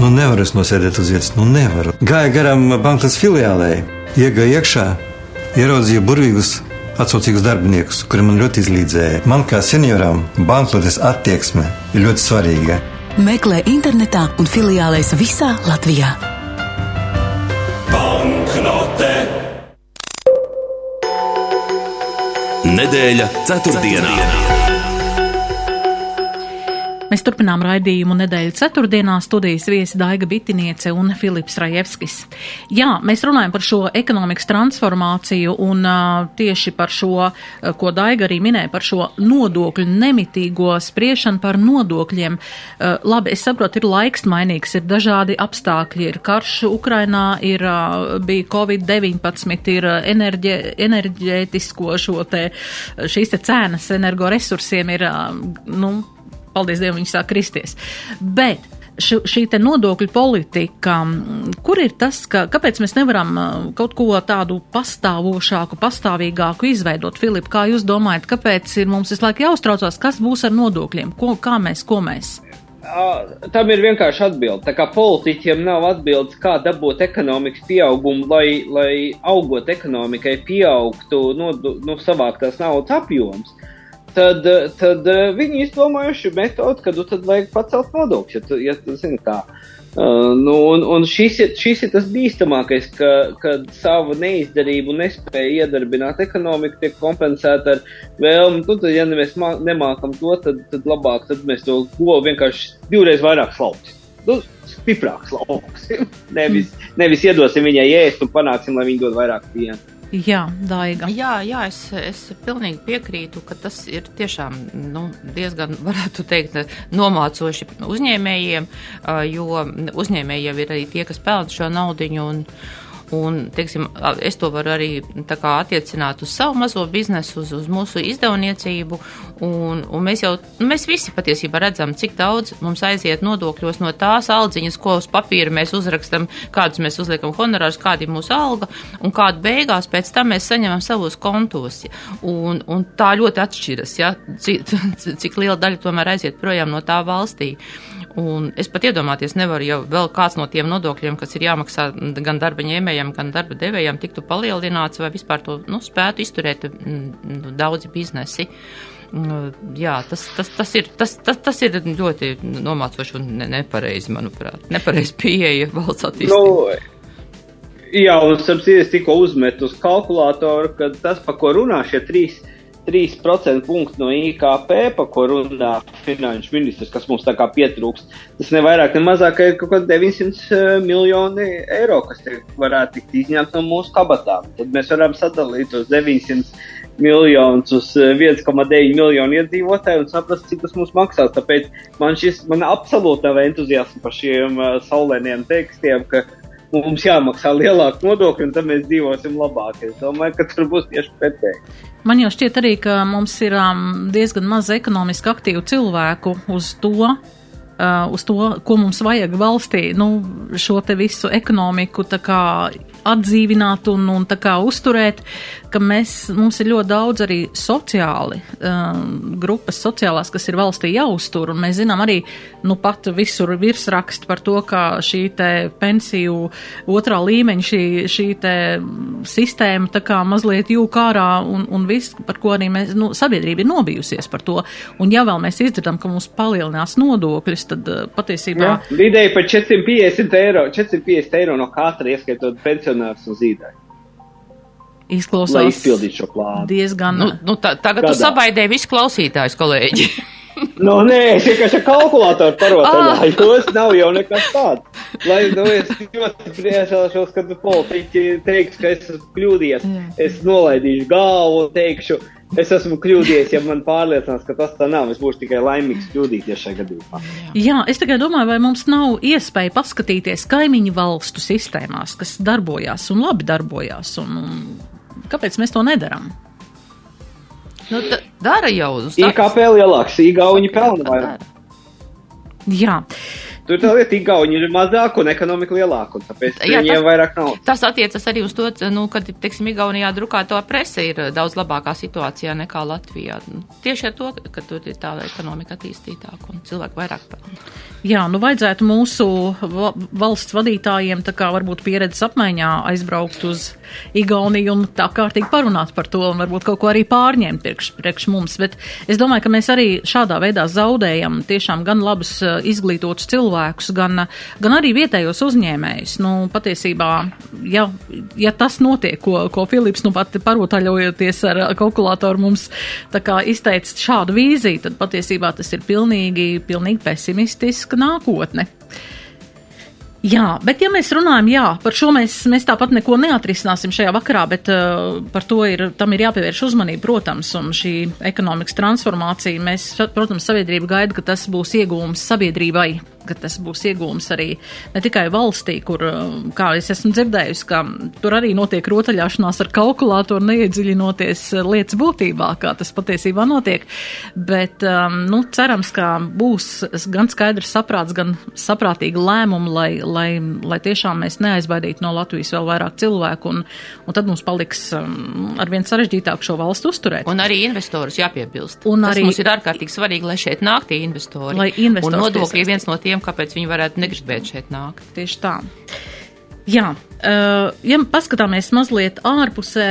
Nu, nevaru es nosēdēt uz vietas, nu, nevaru. Gāju garām bankas filiālē, iegāju iekšā, ieraudzīju burvīgus, atsaucīgus darbiniekus, kuri man ļoti izlīdzēja. Man kā senioram banknotes attieksme ir ļoti svarīga. Meklē internetā un filiālēs visā Latvijā. Banknote! Nedēļa ceturtdienā. ceturtdienā. Mēs turpinām raidījumu nedēļu ceturtdienā studijas viesi Daiga Bitiniece un Filips Rajevskis. Jā, mēs runājam par šo ekonomikas transformāciju un uh, tieši par šo, uh, ko Daiga arī minēja, par šo nodokļu nemitīgo spriešanu par nodokļiem. Uh, labi, es saprotu, ir laiks mainīgs, ir dažādi apstākļi, ir karš Ukrainā, ir uh, bija Covid-19, ir enerģē, enerģētisko šo te, šīs te cenas energoresursiem ir, uh, nu, paldies Dievam, viņi sāk kristies. Bet š, šī te nodokļu politika, kur ir tas, ka, kāpēc mēs nevaram kaut ko tādu pastāvošāku, pastāvīgāku izveidot? Filip, kā jūs domājat, kāpēc ir mums visu laiku jāuztraucās, kas būs ar nodokļiem, ko, kā mēs, ko mēs? Tam ir vienkārši atbilde. Tā kā politiķiem nav atbildes, kā dabūt ekonomikas pieaugumu, lai, lai augot ekonomikai pieaugtu no, no savāktās naudas apjoms. Tad, tad eh, viņi izdomājuši metodi, kad tad vajag pacelt nodokļus, ja tu, ja tu zini kā. Uh, nu, un un šis, ir, šis ir tas bīstamākais, ka, kad savu neizdarību nespēja iedarbināt ekonomiku, tiek kompensēta ar vēlmi. Nu, tad, ja mēs mā, nemākam to, tad, tad labāk tad mēs to govu vienkārši divreiz vairāk slauksim. Nu, stiprāk slauksim. <laughs> nevis, nevis iedosim viņai ēst un panāksim, lai viņi dod vairāk piena. Jā, Daiga. Jā, jā es, es pilnīgi piekrītu, ka tas ir tiešām nu, diezgan, <laughs> varētu teikt, nomācoši uzņēmējiem, jo uzņēmēji jau ir arī tie, kas pelna šo naudiņu. Un, Un, teiksim, es to varu arī attiecināt uz savu mazo biznesu, uz, uz mūsu izdevniecību. Un, un mēs jau, nu, mēs visi patiesībā redzam, cik daudz mums aiziet nodokļos no tās aldziņas, ko uz papīra mēs uzrakstam, kādus mēs uzliekam honorārus, kāda ir mūsu alga, un kādu beigās pēc tam mēs saņemam savos kontos. Un, un tā ļoti atšķiras, ja, cik, <laughs> cik liela daļa tomēr aiziet projām no tā valstī. Un es pat iedomāties nevaru, ja vēl kāds no tiem nodokļiem, kas ir jāmaksā gan darba ņēmējiem, gan darba devējiem, tiktu palielināts vai vispār to nu, spētu izturēt mm, daudzi biznesi. Mm, jā, tas, tas, tas, ir, tas, tas, tas ir ļoti nomācoši un ne, nepareizi, manuprāt. Nepareizi pieeja valsts attīstībai. Nu, jā, un es tikko uzmetu uz kalkulātoru, ka tas, pa ko runā šie trīs 3% punktu no IKP, pa ko runā finanšu ministrs, kas mums tā kā pietrūkst. Tas ne vairāk, ne mazāk ir kaut kādi 900 eh, miljoni eiro, kas varētu tikt izņemt no mūsu kabatām. Tad mēs varam sadalīt tos 900 miljonus uz 1,9 eh, miljonu iedzīvotāju un saprast, cik tas mums maksās. Tāpēc man šis, man absolūti nav entuziasma par šiem uh, saulēniem tekstiem, ka mums jāmaksā lielāka nodokļa, un tad mēs dzīvosim labāk. Es domāju, ka tur būs tieši pretēji. Man jau šķiet arī, ka mums ir um, diezgan maz ekonomiski aktīvu cilvēku uz to, uh, uz to, ko mums vajag valstī, nu, šo visu ekonomiku kā atdzīvināt un, un tā kā uzturēt, ka mēs, mums ir ļoti daudz arī sociāli uh, grupas sociālās, kas ir valstī jāuztur, un mēs zinām arī, nu pat visur virsrakst par to, ka šī te pensiju otrā līmeņa, šī, šī te sistēma tā kā mazliet jūk ārā, un, un viss, par ko arī mēs, nu, sabiedrība ir nobijusies par to, un ja vēl mēs izdzirdam, ka mums palielinās nodokļus, tad uh, patiesībā. Jā, vidēji par 450 eiro, 450 eiro no katra, ieskaitot pensionārus un zīdāju. Izklausās, lai izpildītu šo plānu. Diezgan. Nu, nu, tā, tagad Gadā. tu sabaidēji visu klausītājus, kolēģi. <laughs> <laughs> nu, nē, es vienkārši ar kalkulātoru parotaļāju, ah. tas nav jau nekas tāds. Lai, nu, es ļoti priecāšos, kad politiķi teiks, ka es esmu kļūdījies. Es nolaidīšu galvu un teikšu, es esmu kļūdījies, ja man pārliecinās, ka tas tā nav. Es būšu tikai laimīgs kļūdīties šajā gadījumā. Jā, es tikai domāju, vai mums nav iespēja paskatīties kaimiņu valstu sistēmās, kas darbojās un labi darbojās. Un, un Kāpēc mēs to nedarām? Nu, dara jau. IKP lielāks, Igauni pelna vairāk. Jā. Tur tā lieta, Igauni ir mazāk un ekonomika lielāka, un tāpēc Jā, viņiem tas, vairāk nav. Tas attiecas arī uz to, nu, ka, teiksim, Igaunijā drukāto prese ir daudz labākā situācijā nekā Latvijā. Nu, tieši ar to, ka tur ir tā ekonomika attīstītāka un cilvēki vairāk pelna. Jā, nu vajadzētu mūsu valsts vadītājiem tā kā varbūt pieredzes apmaiņā aizbraukt uz Igauniju un tā kārtīgi parunāt par to un varbūt kaut ko arī pārņemt priekš, priekš mums. Bet es domāju, ka mēs arī šādā veidā zaudējam tiešām gan labus izglītotus cilvēkus, cilvēkus, gan, gan arī vietējos uzņēmējus. Nu, patiesībā, ja, ja tas notiek, ko, ko Filips nu pat parotaļojoties ar kalkulātoru mums izteica šādu vīziju, tad patiesībā tas ir pilnīgi, pilnīgi pesimistiska nākotne. Jā, bet ja mēs runājam, jā, par šo mēs, mēs tāpat neko neatrisināsim šajā vakarā, bet uh, par to ir, tam ir jāpievērš uzmanība, protams, un šī ekonomikas transformācija, mēs, protams, sabiedrība gaida, ka tas būs iegūms sabiedrībai ka tas būs iegūms arī ne tikai valstī, kur, um, kā es esmu dzirdējusi, ka tur arī notiek rotaļāšanās ar kalkulātoru, neiedziļinoties lietas būtībā, kā tas patiesībā notiek. Bet, um, nu, cerams, ka būs gan skaidrs saprāts, gan saprātīgi lēmumi, lai, lai, lai tiešām mēs neaizbaidītu no Latvijas vēl vairāk cilvēku, un, un tad mums paliks um, arvien sarežģītāk šo valstu uzturēt. Un arī investorus jāpiebilst. Un Tas arī mums ir ārkārtīgi svarīgi, lai šeit nāk tie investori. Lai investori. Un nodokļi ir viens no tiem, kāpēc viņi varētu negribēt šeit nākt. Tieši tā. Jā, uh, ja paskatāmies mazliet ārpusē,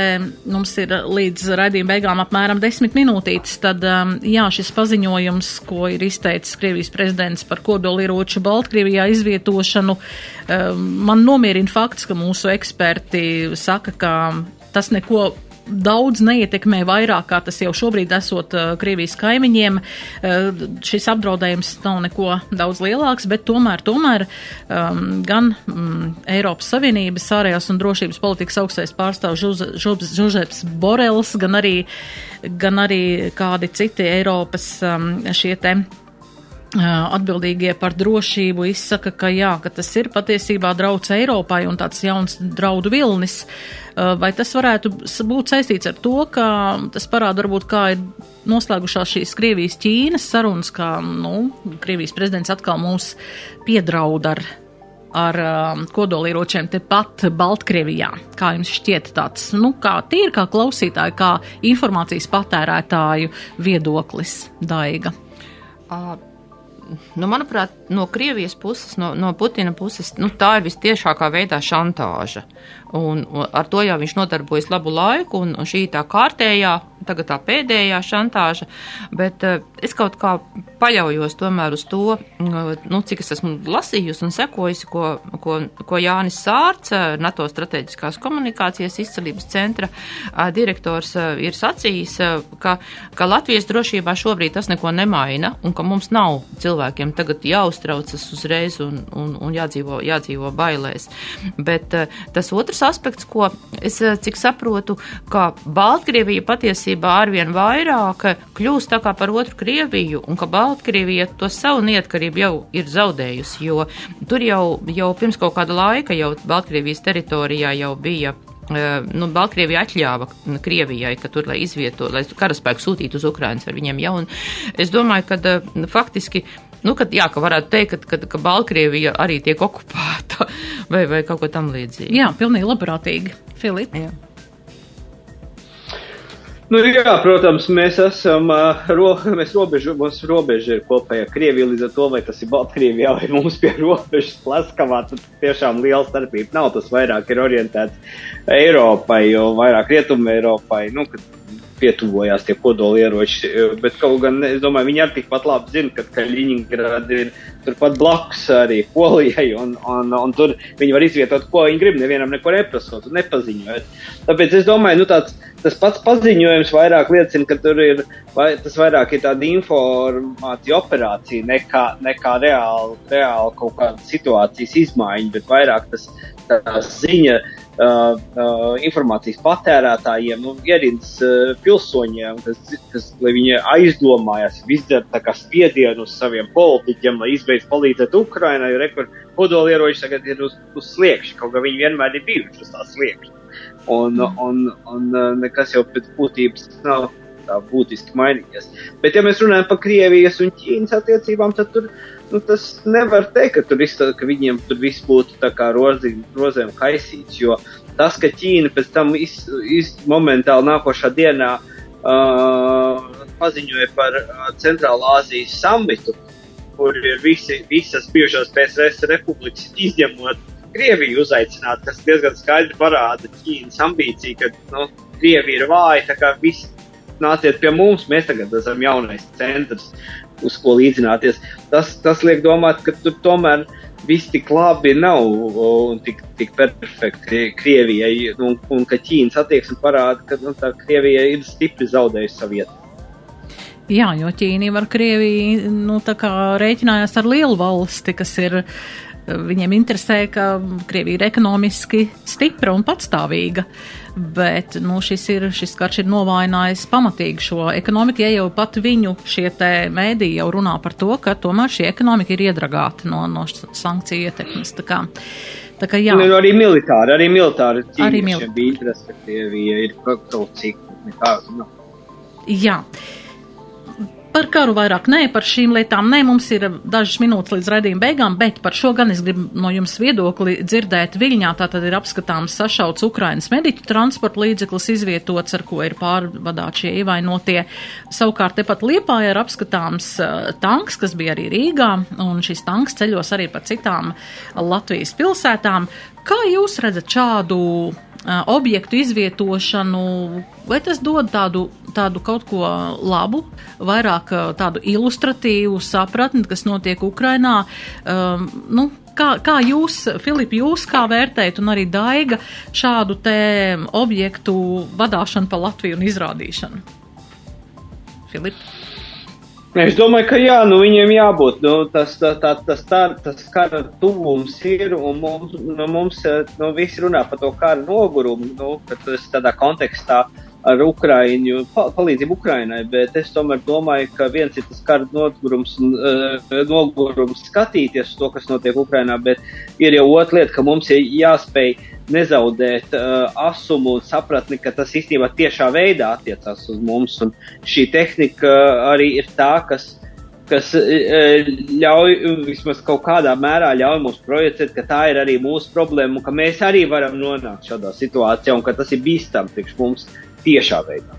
mums ir līdz raidījuma beigām apmēram desmit minūtītes, tad um, jā, šis paziņojums, ko ir izteicis Krievijas prezidents par kodolieroču Baltkrievijā izvietošanu, um, man nomierina fakts, ka mūsu eksperti saka, ka tas neko daudz neietekmē vairāk, kā tas jau šobrīd esot uh, Krievijas kaimiņiem. Uh, šis apdraudējums nav neko daudz lielāks, bet tomēr, tomēr um, gan um, Eiropas Savienības ārējās un drošības politikas augstais pārstāvs Žužeps Borels, gan arī, gan arī kādi citi Eiropas um, šie te atbildīgie par drošību izsaka, ka jā, ka tas ir patiesībā drauds Eiropai un tāds jauns draudu vilnis. Vai tas varētu būt saistīts ar to, ka tas parāda varbūt kā ir noslēgušās šīs Krievijas-Ķīnas sarunas, kā, nu, Krievijas prezidents atkal mūs piedraud ar ar kodolieročiem tepat Baltkrievijā. Kā jums šķiet tāds, nu, kā tīri kā klausītāji, kā informācijas patērētāju viedoklis, Daiga? Uh, nu, manuprāt, no Krievijas puses, no, no Putina puses, nu, tā ir vistiešākā veidā šantāža. Un, un ar to jau viņš nodarbojas labu laiku, un, un šī tā kārtējā, tagad tā pēdējā šantāža, bet uh, es kaut kā paļaujos tomēr uz to, uh, nu, cik es esmu lasījusi un sekojusi, ko, ko, ko Jānis Sārts, uh, NATO strateģiskās komunikācijas izcelības centra uh, direktors, uh, ir sacījis, uh, ka, ka Latvijas drošībā šobrīd tas neko nemaina, un ka mums nav cilvēkiem tagad jāuztraucas uzreiz un, un, un jādzīvo, jādzīvo bailēs. Bet uh, tas otrs otrs aspekts, ko es eh, cik saprotu, ka Baltkrievija patiesībā arvien vairāk kļūst tā kā par otru Krieviju, un ka Baltkrievija to savu neatkarību jau ir zaudējusi, jo tur jau, jau pirms kaut kāda laika jau Baltkrievijas teritorijā jau bija eh, nu, Baltkrievija atļāva Krievijai, ka tur, lai izvieto, lai karaspēku sūtītu uz Ukrainas ar viņiem jau. Un es domāju, ka eh, faktiski nu, kad, jā, ka varētu teikt, ka, ka, ka Baltkrievija arī tiek okupēta <laughs> vai, vai kaut ko tam līdzīgu. Jā, pilnīgi labprātīgi. Filip? Jā. Nu, jā, protams, mēs esam, ro, mēs robežu, mums robeža ir kopēja Krievija, līdz ar to, vai tas ir Baltkrievijā vai mums pie robežas Plaskavā, tad tiešām liela starpība nav. Tas vairāk ir orientēts Eiropai, jo vairāk Rietumē Eiropai, nu, kad pietuvojās tie kodolieroči. Bet kaut gan es domāju, viņi arī tikpat labi zina, ka Kaļiņģerāda ir turpat blakus arī Polijai, un, un, un tur viņi var izvietot, ko viņi grib, nevienam neko neprasot un nepaziņot. Tāpēc es domāju, nu tāds, tas pats paziņojums vairāk liecina, ka tur ir, vai, tas vairāk ir tāda informācija operācija nekā, nekā reāli, reāli kaut kāda situācijas izmaiņa, bet vairāk tas, tā ziņa uh, uh, informācijas patērētājiem, nu, ierīnas uh, pilsoņiem, kas, kas, lai viņi aizdomājās, izdara spiedienu uz saviem politiķiem, lai izbeidz palīdzēt Ukrainai, jo rekur kodolieroči tagad ir uz, uz sliekšņa, kaut kā viņi vienmēr ir bijuši uz tā sliekšņa. Un, un, un, un nekas jau pēc būtības nav tā būtiski mainījies. Bet, ja mēs runājam par Krievijas un Ķīnas attiecībām, tad tur nu, tas nevar teikt, ka, tur izstā, ka viņiem tur viss būtu tā kā rozi, rozēm kaisīts, jo tas, ka Ķīna pēc tam iz, iz, momentāli nākošā dienā uh, paziņoja par uh, Centrālā Azijas samitu, kur ir visi, visas bijušās PSRS republikas izņemot Krieviju uzaicināt, tas diezgan skaidri parāda Ķīnas ambīciju, ka nu, Krievija ir vāja, tā kā viss nāciet pie mums, mēs tagad esam jaunais centrs uz ko līdzināties. Tas, tas liek domāt, ka tur tomēr viss tik labi nav un tik, tik perfekti Krievijai, un, un ka Ķīnas attieksme parāda, ka nu, Krievija ir stipri zaudējusi savu vietu. Jā, jo Ķīna ar Krieviju nu, rēķinājās ar lielu valsti, kas ir. Viņiem interesē, ka Krievija ir ekonomiski stipra un patstāvīga. Uh, bet nu, šis, ir, šis karš ir novājinājis pamatīgi šo ekonomiku, ja jau pat viņu šie mēdī jau runā par to, ka tomēr šī ekonomika ir iedragāta no, no sankciju ietekmes. Tā kā, tā kā jā. Un arī militāri, arī militāri militāri. bija interesi, ka Krievija ir kaut cik nekāda. Nu. Jā. Par karu vairāk nē, par šīm lietām nē, mums ir dažas minūtes līdz raidījuma beigām, bet par šo gan es gribu no jums viedokli dzirdēt Viļņā. Tātad ir apskatāms sašauts Ukrainas mediķu transporta līdzeklis izvietots, ar ko ir pārvadāti šie ievainotie. Savukārt tepat Liepā ir apskatāms uh, tanks, kas bija arī Rīgā, un šis tanks ceļos arī pa citām Latvijas pilsētām. Kā jūs redzat šādu objektu izvietošanu, vai tas dod tādu, tādu kaut ko labu, vairāk tādu ilustratīvu sapratni, kas notiek Ukrainā. Um, nu, kā, kā jūs, Filip, jūs kā vērtējat un arī Daiga šādu te objektu vadāšanu pa Latviju un izrādīšanu? Filip? Es domāju, ka jā, nu viņiem jābūt. Nu, tas, tā, tā, tas, tā, tas kara tuvums ir, un mums, nu, mums nu, visi runā par to kara nogurumu, nu, tas tādā kontekstā ar Ukraiņu, palīdzību Ukrainai, bet es tomēr domāju, ka viens ir tas kara nogurums, uh, nogurums skatīties to, kas notiek Ukrainā, bet ir jau otra lieta, ka mums ir jāspēj nezaudēt uh, asumu un sapratni, ka tas īstenībā tiešā veidā attiecās uz mums. Un šī tehnika arī ir tā, kas, kas uh, ļauj vismaz kaut kādā mērā ļauj mums projicēt, ka tā ir arī mūsu problēma un ka mēs arī varam nonākt šādā situācijā un ka tas ir bīstami priekš mums tiešā veidā.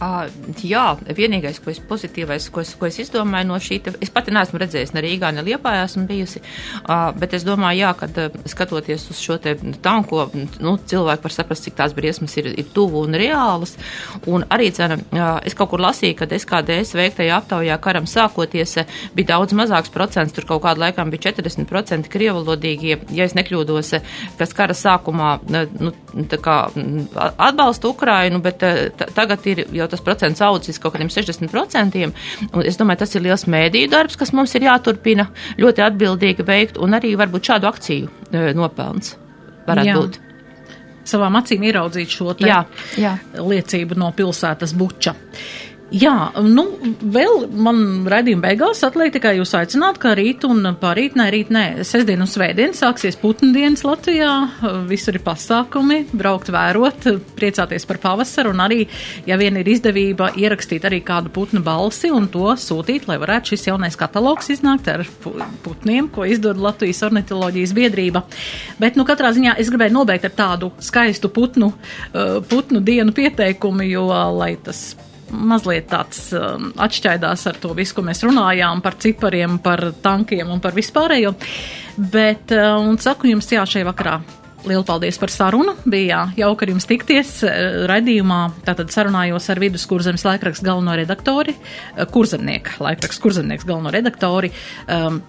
Uh, jā, vienīgais, ko es pozitīvais, ko es, ko es izdomāju no šī, te, es pati neesmu redzējusi ne Rīgā, ne Liepājā esmu bijusi, uh, bet es domāju, jā, kad skatoties uz šo te tanku, nu, cilvēki var saprast, cik tās briesmas ir, ir tuvu un reālas, un arī, cena, uh, es kaut kur lasīju, kad SKDS veiktajā aptaujā karam sākoties bija daudz mazāks procents, tur kaut kādu laikam bija 40% krievalodīgie, ja es nekļūdos, kas kara sākumā, nu, tā kā atbalsta Ukrainu, bet tagad ir jau tas procents audzis kaut kādiem 60%. Un es domāju, tas ir liels mēdīju darbs, kas mums ir jāturpina ļoti atbildīgi veikt, un arī varbūt šādu akciju e, nopelns varētu Jā. būt. Savām acīm ieraudzīt šo jā, jā. liecību no pilsētas buča. Jā, nu, vēl man raidījuma beigās atliek tikai jūs aicināt, ka rīt un pārīt, nē, rīt, nē, sestdien un svētdien sāksies putnu dienas Latvijā, visur ir pasākumi, braukt vērot, priecāties par pavasaru un arī, ja vien ir izdevība, ierakstīt arī kādu putnu balsi un to sūtīt, lai varētu šis jaunais katalogs iznākt ar putniem, ko izdod Latvijas ornitoloģijas biedrība. Bet, nu, katrā ziņā es gribēju nobeigt ar tādu skaistu putnu, putnu dienu pieteikumu, jo, lai tas mazliet tāds um, atšķaidās ar to visu, ko mēs runājām par cipariem, par tankiem un par vispārējo. Bet, uh, un saku jums, jā, šajā vakarā Lielu paldies par sarunu. Bija jauki ar jums tikties eh, raidījumā. Tātad sarunājos ar viduskurzemes laikraksta galveno redaktori, eh, kurzemnieka laikraksta kurzemnieks galveno redaktori. Um,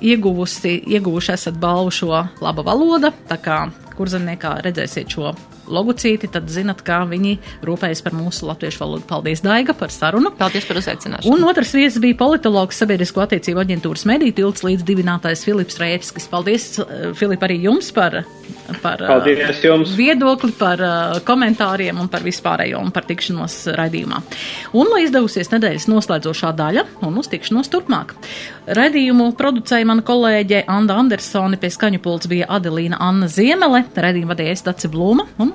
ieguvusi, ieguvuši esat balvu šo laba valoda, tā kā kurzemniekā redzēsiet šo logocīti, tad zinat, kā viņi rūpējas par mūsu latviešu valodu. Paldies, Daiga, par sarunu. Paldies par uzaicināšanu. Un otrs viesis bija politologs sabiedrisko attiecību aģentūras mediju tilts līdz dibinātājs Filips Rēčskis. Paldies, eh, Filip, arī jums par, par eh, Paldies jums. viedokli, par uh, komentāriem un par vispārējo un par tikšanos raidījumā. Un, lai izdevusies nedēļas noslēdzošā daļa un uz tikšanos turpmāk. Raidījumu producēja mana kolēģe Anda Andersone, pie skaņu pults bija Adelīna Anna Ziemele, raidījumu vadīja Estaci Blūma un